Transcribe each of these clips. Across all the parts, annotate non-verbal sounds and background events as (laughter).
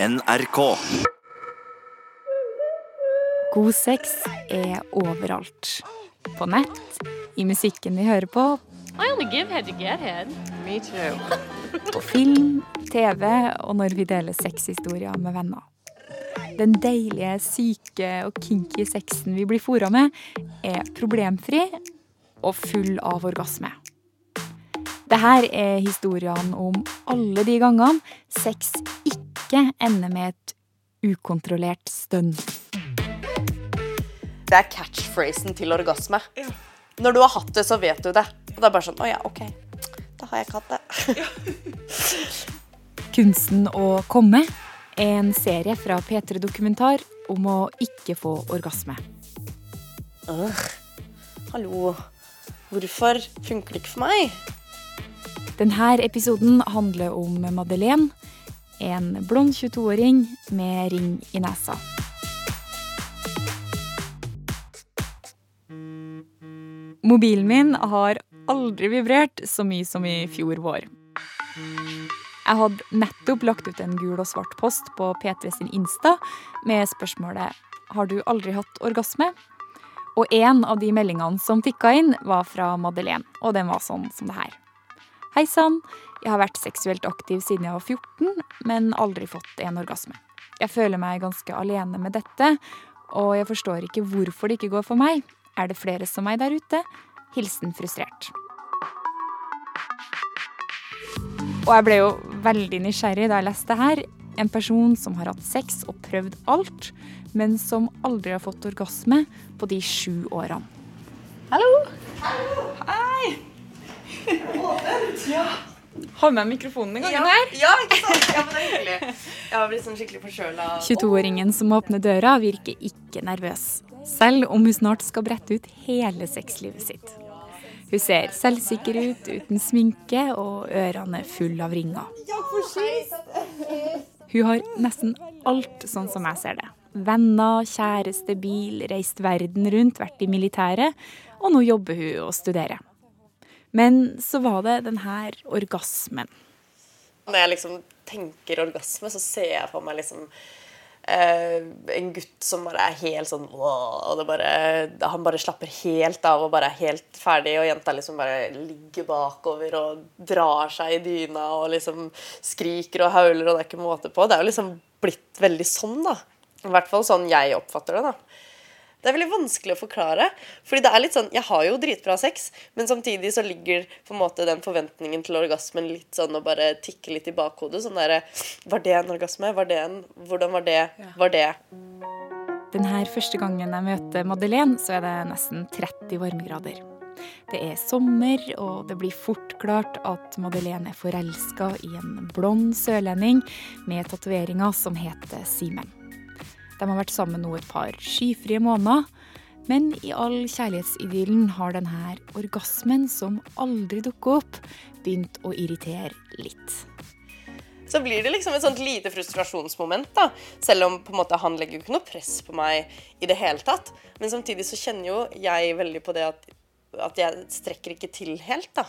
NRK. God sex er overalt. På nett, i musikken vi hører på, I only give head to get head. Me too. (laughs) på film, TV og når vi deler sexhistorier med venner. Den deilige, syke og kinky sexen vi blir fora med, er problemfri og full av orgasme. Dette er historiene om alle de gangene sex ikke ender med et ukontrollert stønn. Det er catchphrasen til orgasme. Når du har hatt det, så vet du det. Og det er bare sånn Å ja, OK. Da har jeg ikke hatt det. (laughs) Kunsten å komme er en serie fra P3 Dokumentar om å ikke få orgasme. Øh. Hallo. Hvorfor funker det ikke for meg? Denne episoden handler om Madeleine, en blond 22-åring med ring i nesa. Mobilen min har aldri vibrert så mye som i fjor vår. Jeg hadde nettopp lagt ut en gul og svart post på P3 sin Insta med spørsmålet Har du aldri hatt orgasme? Og en av de meldingene som tikka inn, var fra Madeleine, og den var sånn som det her. Hei sann, jeg har vært seksuelt aktiv siden jeg var 14, men aldri fått en orgasme. Jeg føler meg ganske alene med dette, og jeg forstår ikke hvorfor det ikke går for meg. Er det flere som meg der ute? Hilsen frustrert. Og jeg ble jo veldig nysgjerrig da jeg leste her. En person som har hatt sex og prøvd alt, men som aldri har fått orgasme på de sju årene. Har med mikrofonen en gang her. ja, ikke sant? Ja, men det er hyggelig. Jeg har blitt sånn skikkelig forkjøla. 22-åringen som åpner døra, virker ikke nervøs. Selv om hun snart skal brette ut hele sexlivet sitt. Hun ser selvsikker ut, uten sminke og ørene fulle av ringer. Hun har nesten alt sånn som jeg ser det. Venner, kjæreste, bil, reist verden rundt, vært i militæret, og nå jobber hun og studerer. Men så var det den her orgasmen. Når jeg liksom tenker orgasme, så ser jeg for meg liksom eh, en gutt som bare er helt sånn og bare, Han bare slapper helt av og bare er helt ferdig, og jenta liksom bare ligger bakover og drar seg i dyna og liksom skriker og hauler, og det er ikke måte på. Det er jo liksom blitt veldig sånn, da. I hvert fall sånn jeg oppfatter det, da. Det er veldig vanskelig å forklare. Fordi det er litt sånn, Jeg har jo dritbra sex, men samtidig så ligger på en måte den forventningen til orgasmen litt sånn å bare tikke litt i bakhodet. Sånn derre Var det en orgasme? Var det en Hvordan var det? Var det Denne første gangen jeg møter Madeleine, så er det nesten 30 varmegrader. Det er sommer, og det blir fort klart at Madeleine er forelska i en blond sørlending med tatoveringer som heter Simen. De har vært sammen nå et par skyfrie måneder, men i all kjærlighetsidyllen har denne orgasmen som aldri dukker opp, begynt å irritere litt. Så blir det liksom et sånt lite frustrasjonsmoment, da. Selv om på en måte han legger jo ikke noe press på meg i det hele tatt. Men samtidig så kjenner jo jeg veldig på det at, at jeg strekker ikke til helt, da.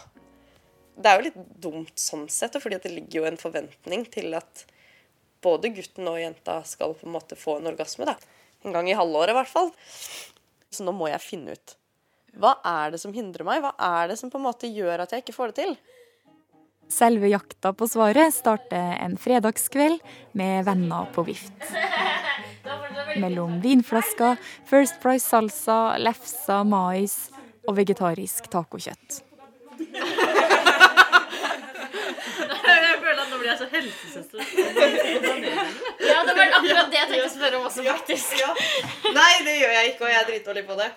Det er jo litt dumt sånn sett, fordi det ligger jo en forventning til at både gutten og jenta skal på en måte få en orgasme. da. En gang i halvåret, i hvert fall. Så nå må jeg finne ut. Hva er det som hindrer meg? Hva er det som på en måte gjør at jeg ikke får det til? Selve jakta på svaret starter en fredagskveld med venner på vift. Mellom vinflasker, First Price salsa, lefsa, mais og vegetarisk tacokjøtt. Jeg føler at nå blir jeg så helsesøster. (laughs) Ja, det var akkurat det jeg tenkte å spørre om også, faktisk. Nei, det gjør jeg ikke, og jeg er dritdårlig på det.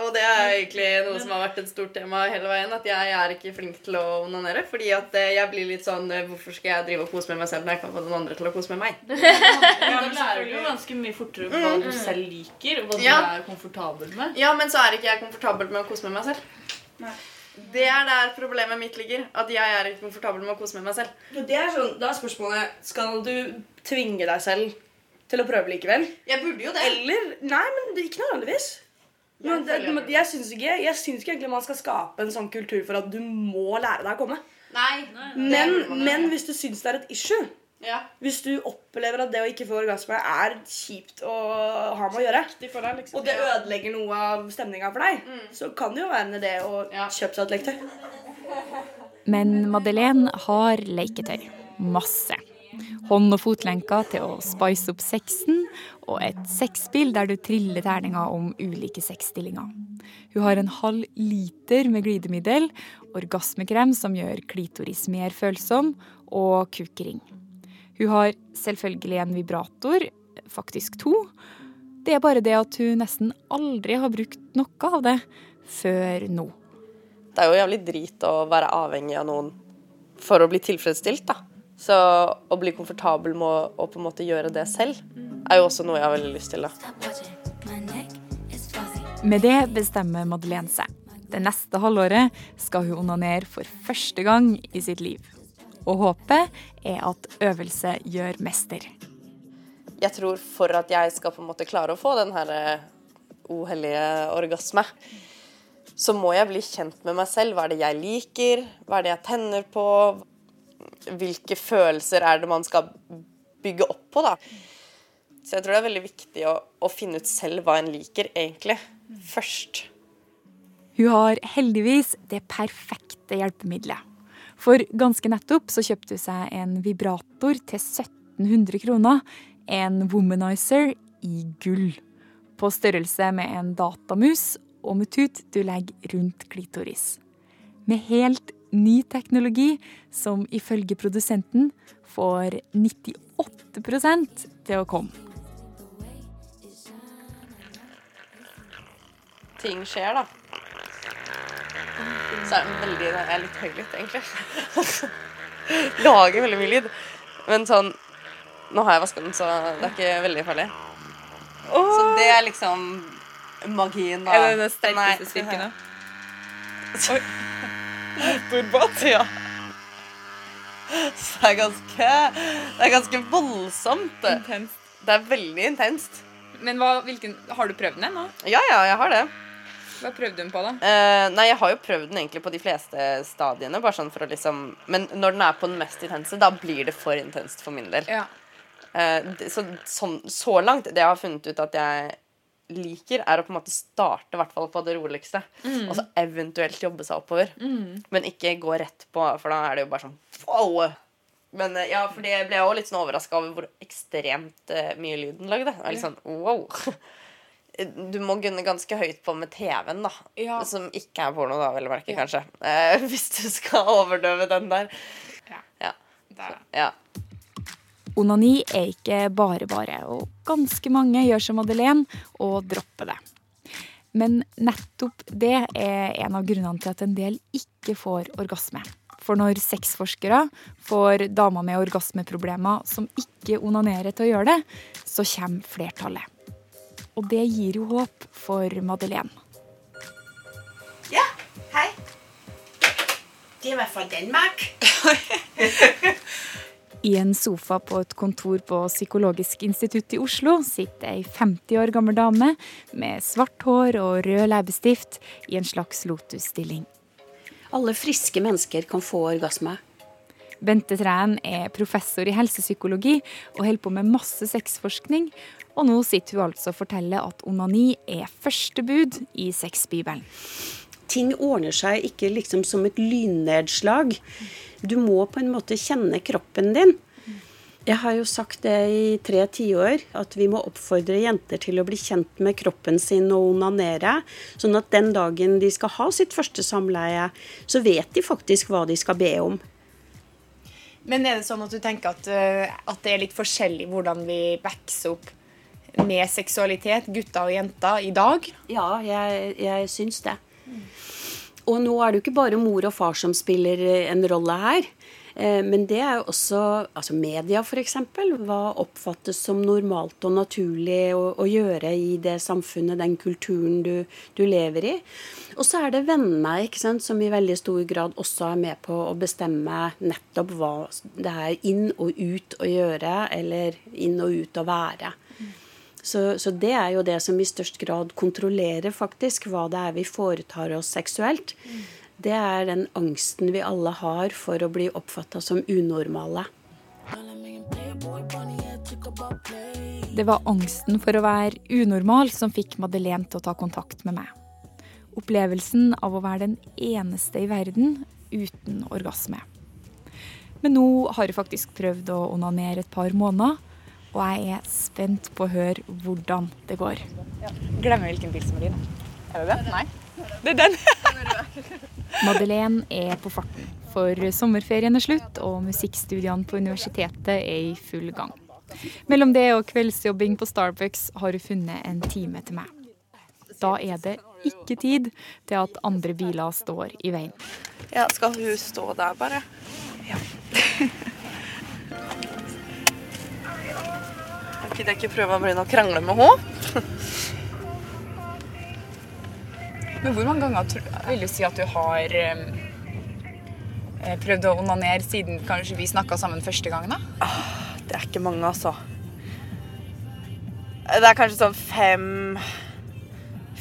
Og det er egentlig noe som har vært et stort tema hele veien. At jeg er ikke flink til å onanere. Fordi at eh, jeg blir litt sånn eh, Hvorfor skal jeg drive og kose med meg selv når jeg kan få den andre til å kose med meg? (laughs) Ja, Da lærer du jo ganske mye fortere hva du selv liker, og hva du Ja. er komfortabel med. Ja, men så er ikke jeg komfortabel med å kose med meg selv. Det er der problemet mitt ligger. At jeg er ikke komfortabel med å kose med meg selv. Det er sånn, da er spørsmålet Skal du tvinge deg selv til å prøve likevel? Jeg burde jo det. Eller Nei, men det, ikke nødvendigvis. Men det, jeg men jeg syns ikke, jeg synes ikke egentlig man skal skape en sånn kultur for at du må lære deg å komme. Nei. Men, nei. Men, men hvis du syns det er et issue, Ja. Hvis du opplever at det å ikke få orgasme er kjipt å ha med å gjøre, deg, liksom. og det ødelegger noe av stemninga for deg, Mm. så kan det jo være en idé å kjøpe seg et leketøy. Men Madeleine har leketøy. Masse. Hånd- og fotlenker til å spice opp sexen, og et sexspill der du triller terninger om ulike sexstillinger. Hun har en halv liter med glidemiddel, orgasmekrem som gjør klitoris mer følsom, og kukring. Hun har selvfølgelig en vibrator, faktisk to. Det er bare det at hun nesten aldri har brukt noe av det før nå. Det er jo jævlig drit å være avhengig av noen for å bli tilfredsstilt, da. Så å bli komfortabel med å, på en måte gjøre det selv, er jo også noe jeg har veldig lyst til. da. Med det bestemmer Madeleine seg. Det neste halvåret skal hun onanere for første gang i sitt liv. Og håpet er at øvelse gjør mester. Jeg tror for at jeg skal på en måte klare å få den her uhellige orgasme, så må jeg bli kjent med meg selv. Hva er det jeg liker? Hva er det jeg tenner på? Hvilke følelser er det man skal bygge opp på, da? Så jeg tror det er veldig viktig å, å finne ut selv hva en liker, egentlig. Først. Hun har heldigvis det perfekte hjelpemiddelet. For ganske nettopp så kjøpte hun seg en vibrator til 1700 kroner. En womanizer i gull. På størrelse med en datamus og med tut du legger rundt klitoris. Med helt ny teknologi som ifølge produsenten får 98 til å komme. Ting skjer, da. Så er det veldig Jeg er litt høylytt, egentlig. (laughs) Lager veldig mye lyd. Men sånn Nå har jeg vaska den, så det er ikke veldig farlig. Så det er liksom magien, da. Er det den sterkeste styrken, da? (laughs) Motorbåt, ja. Så det er ganske Det er ganske voldsomt. Intenst. Det er veldig intenst. Men hva, hvilken, har du prøvd den ennå? Ja, ja, jeg har det. Hva prøvde hun på, da? Uh, nei, jeg har jo prøvd den egentlig på de fleste stadiene. Bare sånn for å liksom Men når den er på den mest intense, da blir det for intenst for min del. Ja. Uh, det- så, sånn, så langt, det jeg har funnet ut at jeg liker, er å på en måte starte hvert fall på det roligste. Og så eventuelt jobbe seg oppover. Men ikke gå rett på, for da er det jo bare sånn wow! Men eh, ja, for det ble jeg òg litt sånn overraska over hvor ekstremt uh, mye lyd den lagde. Det er litt sånn wow. (laughs) Du må gunne ganske høyt på med TV-en, da. Ja. Som ikke er porno, da, vel å merke, kanskje. Eh, (laughs) hvis du skal overdøve den der. Ja. Ja. Det er det. ja. Onani er ikke bare bare, og ganske mange gjør som Madeleine og dropper det. Men nettopp det er en av grunnene til at en del ikke får orgasme. For når sexforskere får damer med orgasmeproblemer som ikke onanerer til å gjøre det, så kommer flertallet. Og det gir jo håp for Madeleine. Ja, hei. Det var fra Danmark. I en sofa på et kontor på Psykologisk institutt i Oslo sitter ei 50 år gammel dame med svart hår og rød leppestift i en slags lotusstilling. Alle friske mennesker kan få orgasme. Bente Træen er professor i helsepsykologi og holder på med masse sexforskning. Og nå sitter hun altså og forteller at onani er første bud i sexbibelen. Ting ordner seg ikke liksom som et lynnedslag. Du må på en måte kjenne kroppen din. Jeg har jo sagt det i tre tiår, at vi må oppfordre jenter til å bli kjent med kroppen sin og onanere. Sånn at den dagen de skal ha sitt første samleie, så vet de faktisk hva de skal be om. Men er det sånn at du tenker at, eh, at det er litt forskjellig hvordan vi backs opp med seksualitet, gutter og jenter, i dag? Ja, jeg, jeg syns det. Og nå er det jo ikke bare mor og far som spiller eh, en rolle her. Eh, Men det er jo også altså media, f.eks. Hva oppfattes som normalt og naturlig å, å gjøre i det samfunnet, den kulturen du, du lever i. Og så er det vennene ikke sant, som i veldig stor grad også er med på å bestemme nettopp hva det er inn og ut å gjøre, eller inn og ut å være. Så, så det er jo det som i størst grad kontrollerer faktisk hva det er vi foretar oss seksuelt. Det er den angsten vi alle har for å bli oppfatta som unormale. Det var angsten for å være unormal som fikk Madeleine til å ta kontakt med meg. Opplevelsen av å være den eneste i verden uten orgasme. Men nå har jeg faktisk prøvd å onanere et par måneder, og jeg er spent på å høre hvordan det går. Glemmer hvilken bil som er din. Er det den? Nei. Det er den. (laughs) Madeleine er på farten, for sommerferien er slutt, og musikkstudiene på universitetet er i full gang. Mellom det og kveldsjobbing på Starbucks har hun funnet en time til meg. Da er det ikke tid til at andre biler står i veien. Ja, skal hun stå der, bare? Ja. (laughs) Gidder jeg ikke prøve å begynne å krangle med henne? (laughs) Men hvor mange ganger vil du si at du har eh, prøvd å onanere siden kanskje vi snakka sammen første gang? da? Det er ikke mange, altså. Det er kanskje sånn fem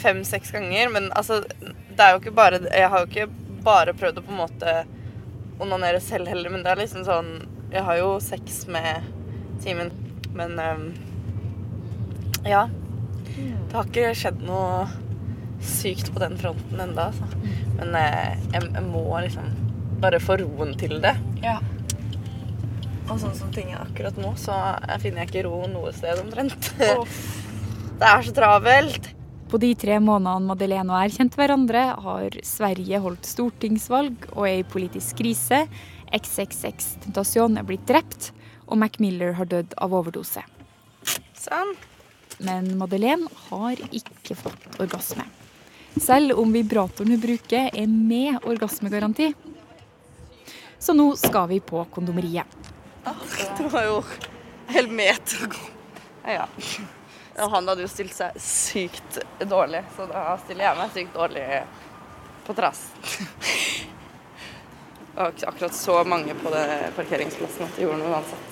Fem-seks ganger, men altså Det er jo ikke bare Jeg har jo ikke bare prøvd å på en måte onanere selv heller, men det er liksom sånn Jeg har jo sex med Simen, men ehm, Ja. Det har ikke skjedd noe sykt på den fronten ennå, altså. Men eh, jeg, må liksom bare få roen til det. Ja. Og sånn som ting er akkurat nå, så finner jeg ikke ro noe sted omtrent. (laughs) det er så travelt. På de tre månedene Madeleine og jeg har kjent hverandre, har Sverige holdt stortingsvalg og er i politisk krise. XXX Tentasjon er blitt drept, og Mac Miller har dødd av overdose. Sånn. Men Madeleine har ikke fått orgasme. Selv om vibratoren hun bruker er med orgasmegaranti. Så nå skal vi på kondomeriet. Det var jo hel meter å gå. Ja. Og han hadde jo stilt seg sykt dårlig, så da stiller jeg meg sykt dårlig på trass. Ikke akkurat så mange på det parkeringsplassen at det gjorde noe uansett.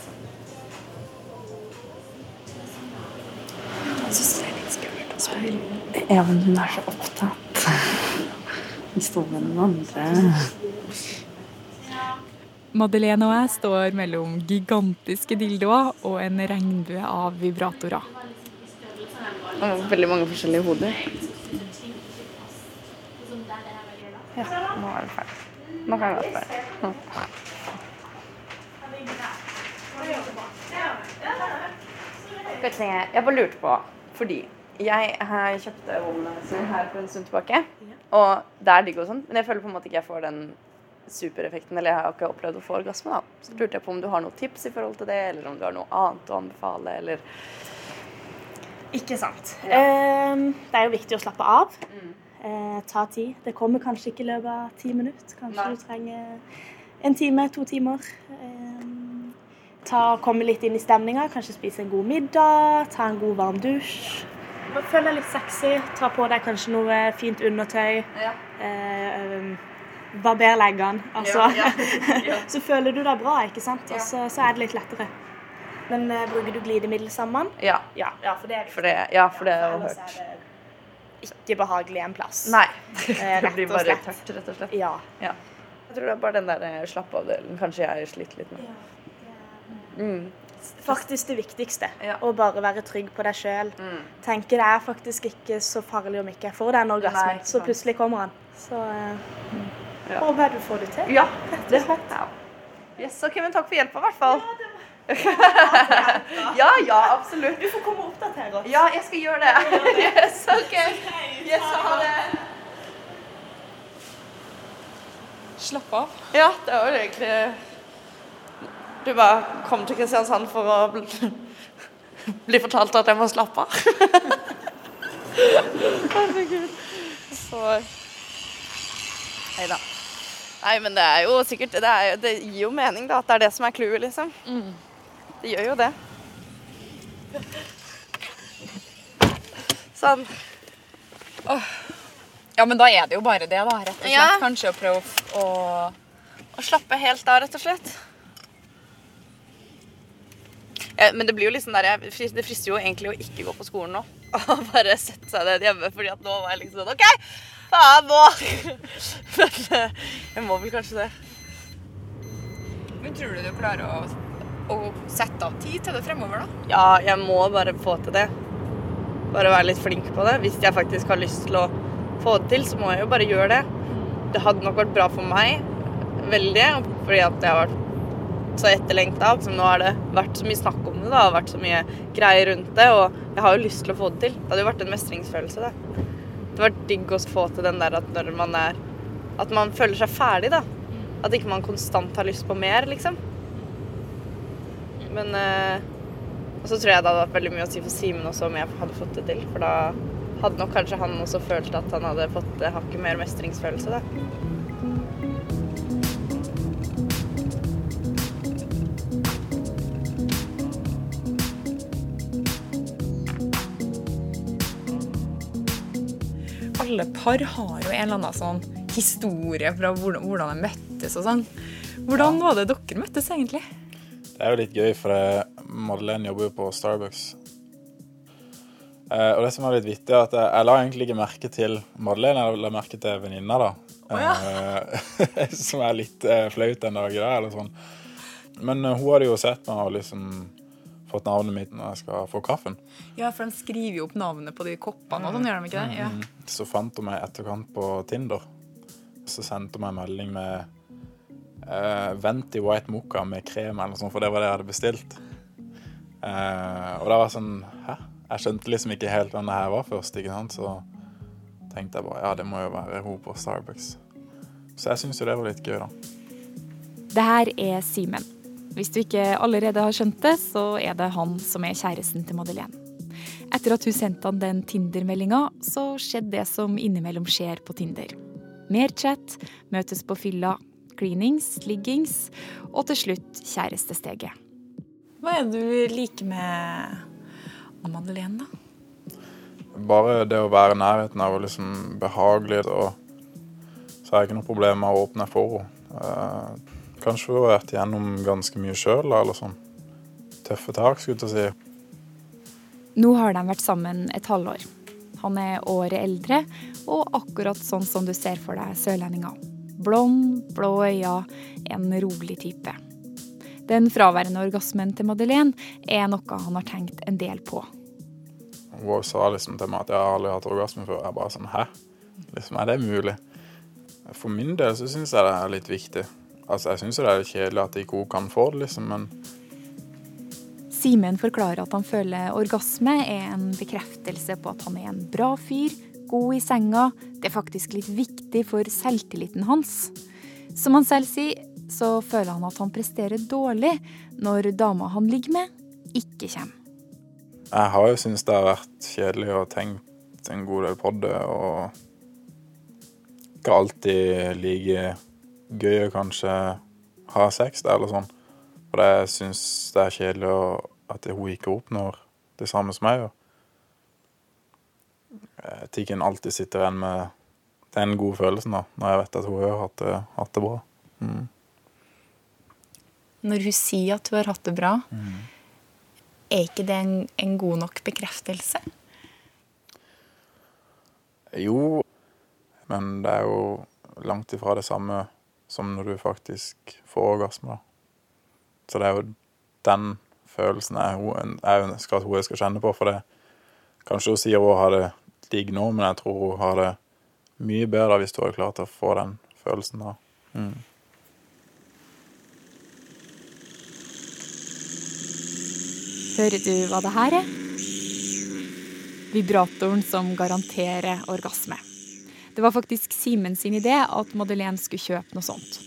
Ja, men hun er så opptatt. Hun står med noen andre. Madeleine og jeg står mellom gigantiske dildoer og en regnbue av vibratorer. Det var veldig mange forskjellige hoder. Ja, nå er det ferdig. Nå kan jeg være ferdig. Jeg bare lurte på, fordi jeg har kjøpte womanizer her for en stund tilbake, og det er digg og sånn, men jeg føler på en måte ikke jeg får den supereffekten, eller jeg har ikke opplevd å få orgasme da. Så lurte jeg på om du har noen tips i forhold til det, eller om du har noe annet å anbefale, eller... Ikke sant. Ehm, det er jo viktig å slappe av. Eh, ta tid. Det kommer kanskje ikke i løpet av ti minutter. Kanskje Nei. du trenger en time, to timer. Eh, ta, komme litt inn i stemninga. Kanskje spise en god middag. Ta en god varm dusj. Bare Føl deg litt sexy. Ta på deg kanskje noe fint undertøy. Ja. Eh, um, barber leggene. Altså. Ja, ja, (laughs) så føler du deg bra, ikke sant? Og så, så er det litt lettere. Men eh, bruker du glidemiddel sammen? Ja, Ja, ja for det er for det, ja, for det jeg Ellers hørt. er det ikke behagelig en plass. Nei, (laughs) Eh, det blir bare tørt, rett og slett. Ja. Ja. Jeg tror det er bare den der slappavdelen slapp av-delen kanskje jeg sliter litt med. Mm. Faktisk det viktigste. Ja. Å bare være trygg på deg sjøl. Mm. Tenke det er faktisk ikke så farlig om ikke jeg får den orgasmen. Nei, Så plutselig kommer han. Så uh, Ja. håper jeg du får det til. Ja, det håper jeg. Ja. Yes, ok, men takk for hjelpa, i hvert fall. (laughs) Ja, ja, absolutt. Du får komme og oppdatere oss. Ja, jeg skal gjøre det. (laughs) Yes, ok. Yes, ha det. Slapp av. Ja, det var egentlig Du bare kom til Kristiansand for å bli, (laughs) bli fortalt at jeg må slappe av. (laughs) Herregud. Så Nei da. Nei, men det er jo sikkert Det, er, det gir jo mening, da, at det er det som er clouet, liksom. Det gjør jo det. Sånn. Ja, men da er det jo bare det, da. Rett og slett. Ja. Kanskje å prøve å Å slappe helt av, rett og slett. Ja, men det blir jo liksom der jeg, Det frister jo egentlig å ikke gå på skolen nå. (laughs) Og bare sette seg ned hjemme, fordi at nå var jeg liksom sånn OK, faen nå! (laughs) Men eh, jeg må vel kanskje det. Men tror du du klarer å å sette av tid til det fremover, da? Ja, jeg må bare få til det. Bare være litt flink på det. Hvis jeg faktisk har lyst til å få det til, så må jeg jo bare gjøre det. Det hadde nok vært bra for meg, veldig, fordi at jeg har vært så etterlengta. Liksom, nå har det vært så mye snakk om det, da, og vært så mye greier rundt det, og jeg har jo lyst til å få det til. Det hadde jo vært en mestringsfølelse, det. Det hadde digg å få til den der at når man er At man føler seg ferdig, da. At ikke man konstant har lyst på mer, liksom. Men eh, Og så tror jeg det hadde vært veldig mye å si for Simen også om jeg hadde fått det til. For da hadde nok kanskje han også følt at han hadde fått hakket mer mestringsfølelse, da. Par har jo en eller annen sånn historie fra hvordan, hvordan de møttes og sånn. Hvordan var det dere møttes egentlig? Det er jo litt gøy, for eh, Madeleine jobber jo på Starbucks. Eh, og det som er litt vittig, er at jeg, jeg la egentlig ikke merke til Madeleine, jeg la merke til venninna, da. Eh, (laughs) som er litt eh, flaut den dagen dag, eller sånn. Men eh, hun hadde jo sett meg og liksom fått navnet mitt når jeg skal få kaffen. Ja, for de skriver jo opp navnet på de koppene og sånn, gjør de ikke det? Ja. Mm. Så fant hun meg i etterkant på Tinder. Så sendte hun meg en melding med eh, Venti White Mocha med krem eller noe sånt, for det var det jeg hadde bestilt. Uh, og det var sånn Hæ? Jeg skjønte liksom ikke helt hvem det her var først, ikke sant? så tenkte jeg bare ja, det må jo være hun på Starbucks. Så jeg syns jo det var litt gøy, da. Det her er Simen. Hvis du ikke allerede har skjønt det, så er det han som er kjæresten til Madeleine. Etter at hun sendte han den Tinder-meldinga, så skjedde det som innimellom skjer på Tinder. Mer chat, møtes på fylla, cleanings, liggings og til slutt kjærestesteget. Hva er det du liker med Madeleine, da? Bare det å være i nærheten av liksom behagelig, og så har jeg ikke noe problem med å åpne for henne. Kanskje hun har vært gjennom ganske mye sjøl, eller sånn. Tøffe tak, skulle jeg si. Nå har de vært sammen et halvår. Han er året eldre og akkurat sånn som du ser for deg sørlendinger. Blond, blå øyne, en rolig type. Den fraværende orgasmen til Madeleine er noe han har tenkt en del på. Hun sa liksom til meg at jeg har aldri hatt orgasme før. Jeg bare sånn Hæ? Liksom, er det mulig? For min del så syns jeg det er litt viktig. Altså, Jeg syns det er kjedelig at ikke hun kan få det, liksom, men Simen forklarer at han føler orgasme er en bekreftelse på at han er en bra fyr, god i senga. Det er faktisk litt viktig for selvtilliten hans. Som han selv sier, så føler han at han presterer dårlig når dama han ligger med, ikke kommer. Jeg har jo syntes det har vært kjedelig og tenkt en god del på det, og ikke alltid like gøy å kanskje ha sex der, eller sånn. For jeg syns det er kjedelig at hun ikke oppnår det samme som jeg gjør. Tiggen alltid sitter igjen med den gode følelsen, da, når jeg vet at hun har hatt det, hatt det bra. Mm. Når hun sier at hun har hatt det bra, Mm. er ikke det en, en god nok bekreftelse? Jo, men det er jo langt ifra det samme som når du faktisk får orgasme. Så det er jo den følelsen jeg, jeg ønsker at hun skal kjenne på. For det Kanskje hun sier hun har det digg nå, men jeg tror hun har det mye bedre hvis hun er klar til å få den følelsen da. Mm. Hører du hva det her er? Vibratoren som garanterer orgasme. Det var faktisk Simen sin idé at Madeleine skulle kjøpe noe sånt.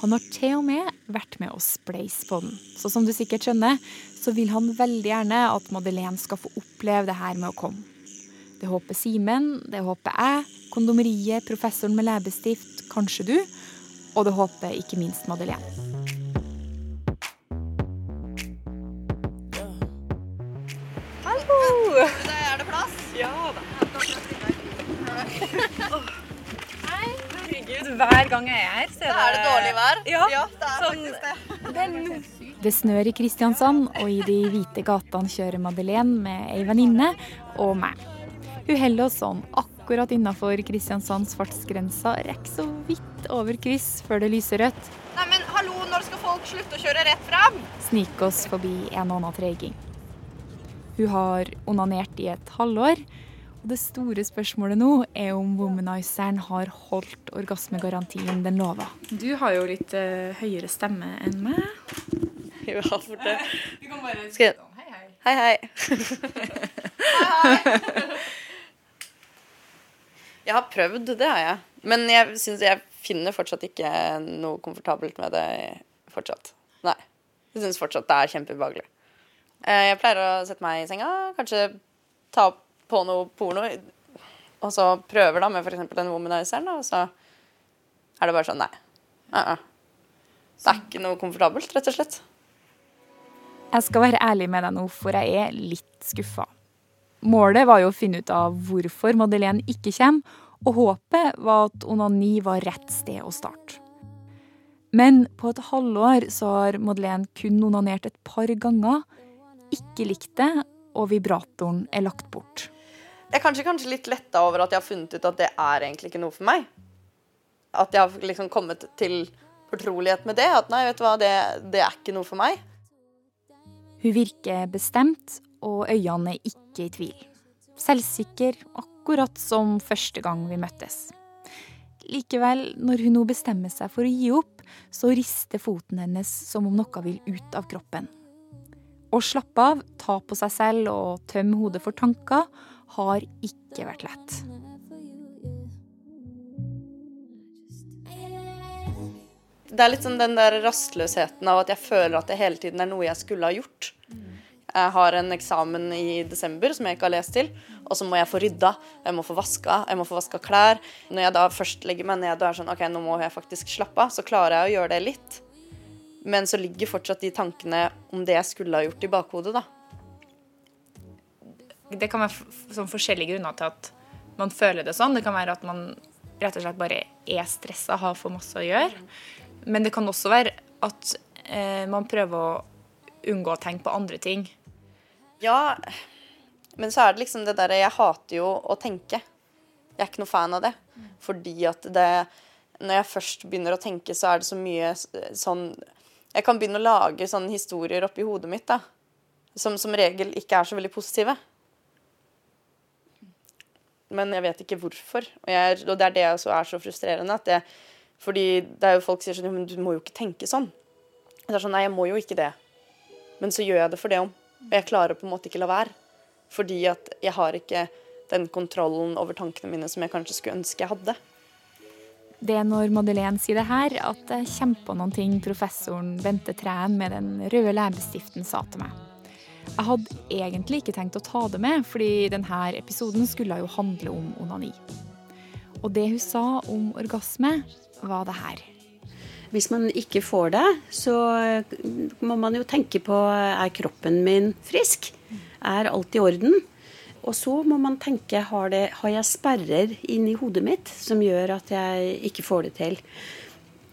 Han har til og med vært med å spleise på den. Så som du sikkert skjønner, så vil han veldig gjerne at Madeleine skal få oppleve det her med å komme. Det håper Simen, det håper jeg, kondomeriet, professoren med leppestift, kanskje du, og det håper ikke minst Madeleine. Hallo! Er det plass? Ja da. (laughs) Herregud, hver gang jeg er her, så er det, Er det dårlig vær? Ja, det er sånn- faktisk det. det er Det snør i Kristiansand, og i de hvite gatene kjører Madeleine med ei venninne og meg. Hun holder oss sånn akkurat innafor Kristiansands fartsgrensa, rekker så vidt over kryss før det lyser rødt. Nei, men hallo, når skal folk slutte å kjøre rett fram? Sniker oss forbi en og annen treiging. Hun har onanert i et halvår. Og det store spørsmålet nå er om womanizeren har holdt orgasmegarantien den lova. Du har jo litt uh, høyere stemme enn meg. (laughs) Ja, for det. Du kan bare skrive om hei hei, hei. Hei, hei. (laughs) Jeg har prøvd, det har jeg. Men jeg synes jeg finner fortsatt ikke noe komfortabelt med det fortsatt. Nei. Jeg syns fortsatt det er kjempeubehagelig. Eh, Jeg pleier å sette meg i senga, kanskje ta på noe porno, og så prøver da med f.eks. den womanizeren, da, og så er det bare sånn nei. Uh -uh. Det er ikke noe komfortabelt, rett og slett. Jeg skal være ærlig med deg nå, for jeg er litt skuffa. Målet var jo å finne ut av hvorfor Madeleine ikke kommer, og håpet var at onani var rett sted å starte. Men på et halvår så har Madeleine kun onanert et par ganger, ikke likt det, og vibratoren er lagt bort. Jeg er kanskje, kanskje litt letta over at jeg har funnet ut at det er egentlig ikke noe for meg. At jeg har liksom kommet til fortrolighet med det. At nei, vet du hva, det, det er ikke noe for meg. Hun virker bestemt, og øynene er ikke i tvil. Selvsikker, akkurat som første gang vi møttes. Likevel, når hun nå bestemmer seg for å gi opp, så rister foten hennes som om noe vil ut av kroppen. Å slappe av, ta på seg selv og tømme hodet for tanker har ikke vært lett. Det er litt sånn den der rastløsheten av at jeg føler at det hele tiden er noe jeg skulle ha gjort. Jeg har en eksamen i desember som jeg ikke har lest til, og så må jeg få rydda, jeg må få vaska, jeg må få vaska klær. Når jeg da først legger meg ned og er sånn OK, nå må jeg faktisk slappe av, så klarer jeg å gjøre det litt. Men så ligger fortsatt de tankene om det jeg skulle ha gjort i bakhodet, da. Det kan være sånn forskjellige grunner til at man føler det sånn. Det kan være at man rett og slett bare er stressa, har for masse å gjøre. Men det kan også være at eh, man prøver å unngå å tenke på andre ting. Ja, men så er det liksom det derre Jeg hater jo å tenke. Jeg er ikke noe fan av det. Fordi at det Når jeg først begynner å tenke, så er det så mye sånn Jeg kan begynne å lage sånne historier oppi hodet mitt, da. Som som regel ikke er så veldig positive. Men jeg vet ikke hvorfor. Og, jeg, og det er det som er så frustrerende. At det, fordi det er jo folk sier sånn Men du må jo ikke tenke sånn. Det er sånn Nei, jeg må jo ikke det. Men så gjør jeg det for det om. Og jeg klarer på en måte ikke la være. Fordi at jeg har ikke den kontrollen over tankene mine som jeg kanskje skulle ønske jeg hadde. Det er når Madeleine sier det her, at jeg kommer på noen ting professoren Bente Træn med den røde leppestiften sa til meg. Jeg hadde egentlig ikke tenkt å ta det med, fordi denne episoden skulle jo handle om onani. Og det hun sa om orgasme, var det her. Hvis man ikke får det, så må man jo tenke på er kroppen min frisk? Er alt i orden? Og så må man tenke har, det, har jeg sperrer inni hodet mitt som gjør at jeg ikke får det til?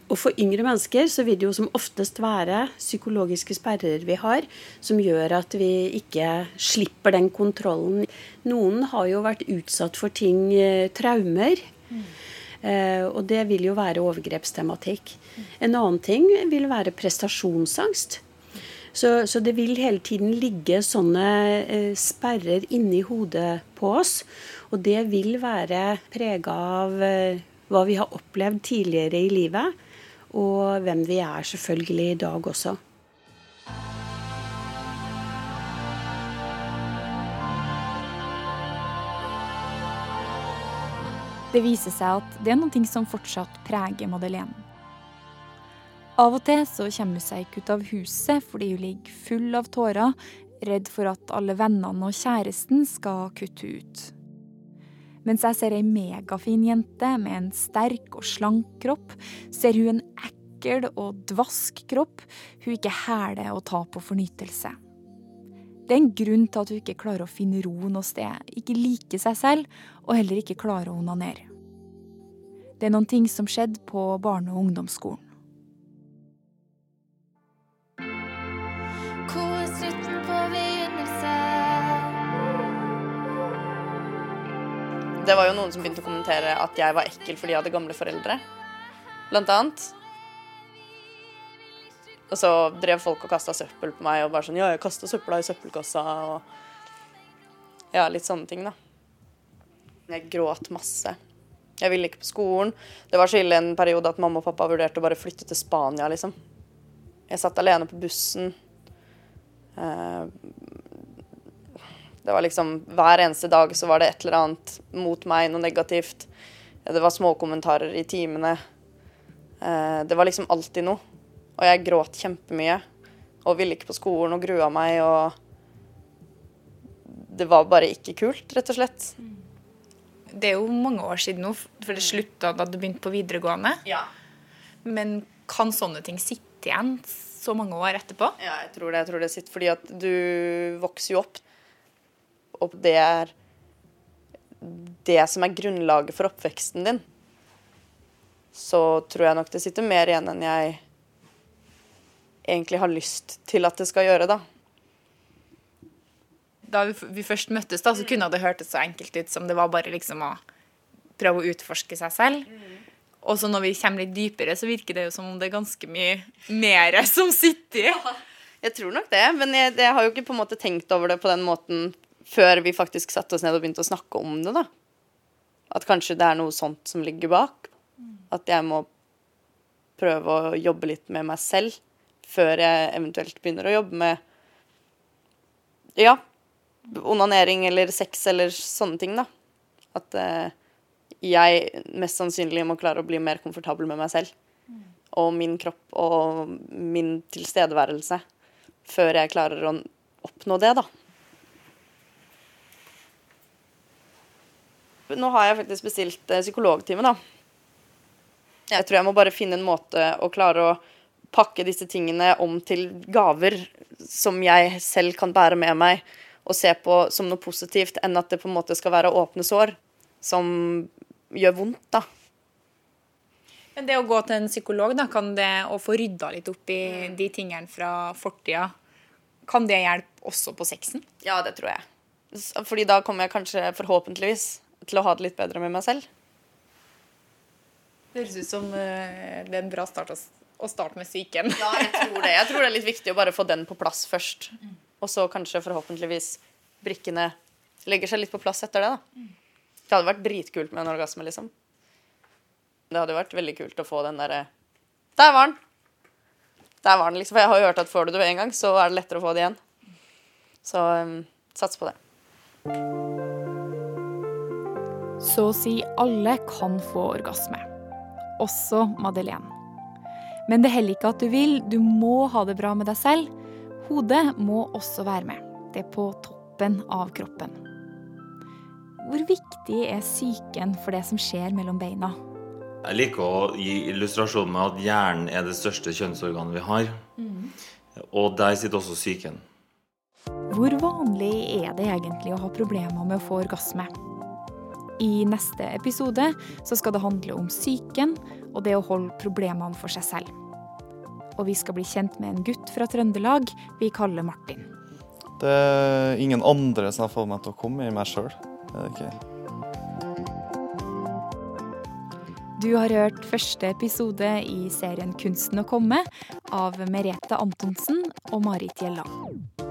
Og for yngre mennesker så vil det jo som oftest være psykologiske sperrer vi har, som gjør at vi ikke slipper den kontrollen. Noen har jo vært utsatt for ting, eh, traumer. Eh, og det vil jo være overgrepstematikk. En annen ting vil være prestasjonsangst. Så, så det vil hele tiden ligge sånne eh, sperrer inni hodet på oss. Og det vil være prega av eh, hva vi har opplevd tidligere i livet, og hvem vi er selvfølgelig i dag også. Det viser seg at det er noe som fortsatt preger Madeleine. Av og til så kommer hun seg ikke ut av huset fordi hun ligger full av tårer, redd for at alle vennene og kjæresten skal kutte ut. Mens jeg ser ei megafin jente med en sterk og slank kropp, ser hun en ekkel og dvask kropp hun ikke hæler å ta på fornytelse. Det er en grunn til at hun ikke klarer å finne ro noe sted, ikke liker seg selv og heller ikke klarer å onanere. Det er noen ting som skjedde på barne- og ungdomsskolen. Det var jo noen som begynte å kommentere at jeg var ekkel fordi jeg hadde gamle foreldre. Blant annet. Og så drev folk og kasta søppel på meg og bare sånn Ja, jeg kasta søpla i søppelkassa og Ja, litt sånne ting, da. Jeg gråt masse. Jeg ville ikke på skolen. Det var så ille en periode at mamma og pappa vurderte å bare flytte til Spania, liksom. Jeg satt alene på bussen. Eh, Det var liksom Hver eneste dag så var det et eller annet mot meg, noe negativt. Det var småkommentarer i timene. Eh, Det var liksom alltid noe. Og jeg gråt kjempemye. Og ville ikke på skolen og grua meg og Det var bare ikke kult, rett og slett. Det er jo mange år siden nå, for det slutta da du begynte på videregående. Ja. Men kan sånne ting sitte igjen så mange år etterpå? Ja, jeg tror det. Jeg tror det sitter fordi at du vokser jo opp, og det er det som er grunnlaget for oppveksten din. Så tror jeg nok det sitter mer igjen enn jeg egentlig har lyst til at det skal gjøre, da. Da vi, først møttes, da, så kunne det hørtes så enkelt ut som det var bare liksom å prøve å utforske seg selv. Og så når vi kommer litt dypere, så virker det jo som om det er ganske mye mer som sitter i. (laughs) Jeg tror nok det, men jeg, jeg har jo ikke på en måte tenkt over det på den måten før vi faktisk satte oss ned og begynte å snakke om det, da. At kanskje det er noe sånt som ligger bak. At jeg må prøve å jobbe litt med meg selv før jeg eventuelt begynner å jobbe med ja, onanering eller sex eller sånne ting, da. At eh, jeg mest sannsynlig må klare å bli mer komfortabel med meg selv. Og min kropp og min tilstedeværelse. Før jeg klarer å oppnå det, da. Nå har jeg faktisk bestilt eh, psykologtime, da. Jeg tror jeg må bare finne en måte å klare å pakke disse tingene om til gaver som jeg selv kan bære med meg og se på som noe positivt, enn at det på en måte skal være åpne sår som gjør vondt, da. Men det å gå til en psykolog, da, kan det å få rydda litt opp i de tingene fra fortida, kan det hjelpe også på sexen? Ja, det tror jeg. Fordi da kommer jeg kanskje forhåpentligvis til å ha det litt bedre med meg selv. Det høres ut som eh, det er en bra start å, å starte med psyken. Ja, jeg tror det. Jeg tror det er litt viktig å bare få den på plass først. Og så kanskje forhåpentligvis brikkene legger seg litt på plass etter det, da. Det hadde vært dritkult med en orgasme, liksom. Det hadde vært veldig kult å få den derre Der var den! Der var den, liksom. For jeg har jo hørt at får du det én gang, så er det lettere å få det igjen. Så um, sats på det. Så å si alle kan få orgasme. Også Madeleine. Men det heller ikke at du vil, du må ha det bra med deg selv. Hodet må også være med. Det er på toppen av kroppen. Hvor viktig er psyken for det som skjer mellom beina? Jeg liker å gi illustrasjon med at hjernen er det største kjønnsorganet vi har. Og der sitter også psyken. Hvor vanlig er det egentlig å ha problemer med å få orgasme? I neste episode så skal det handle om psyken og det å holde problemene for seg selv. Og vi skal bli kjent med en gutt fra Trøndelag vi kaller Martin. Det er ingen andre som har fått meg til å komme i meg sjøl. Okay. Du har hørt første episode i serien Kunsten å komme av Merete Antonsen og Marit Gjelland.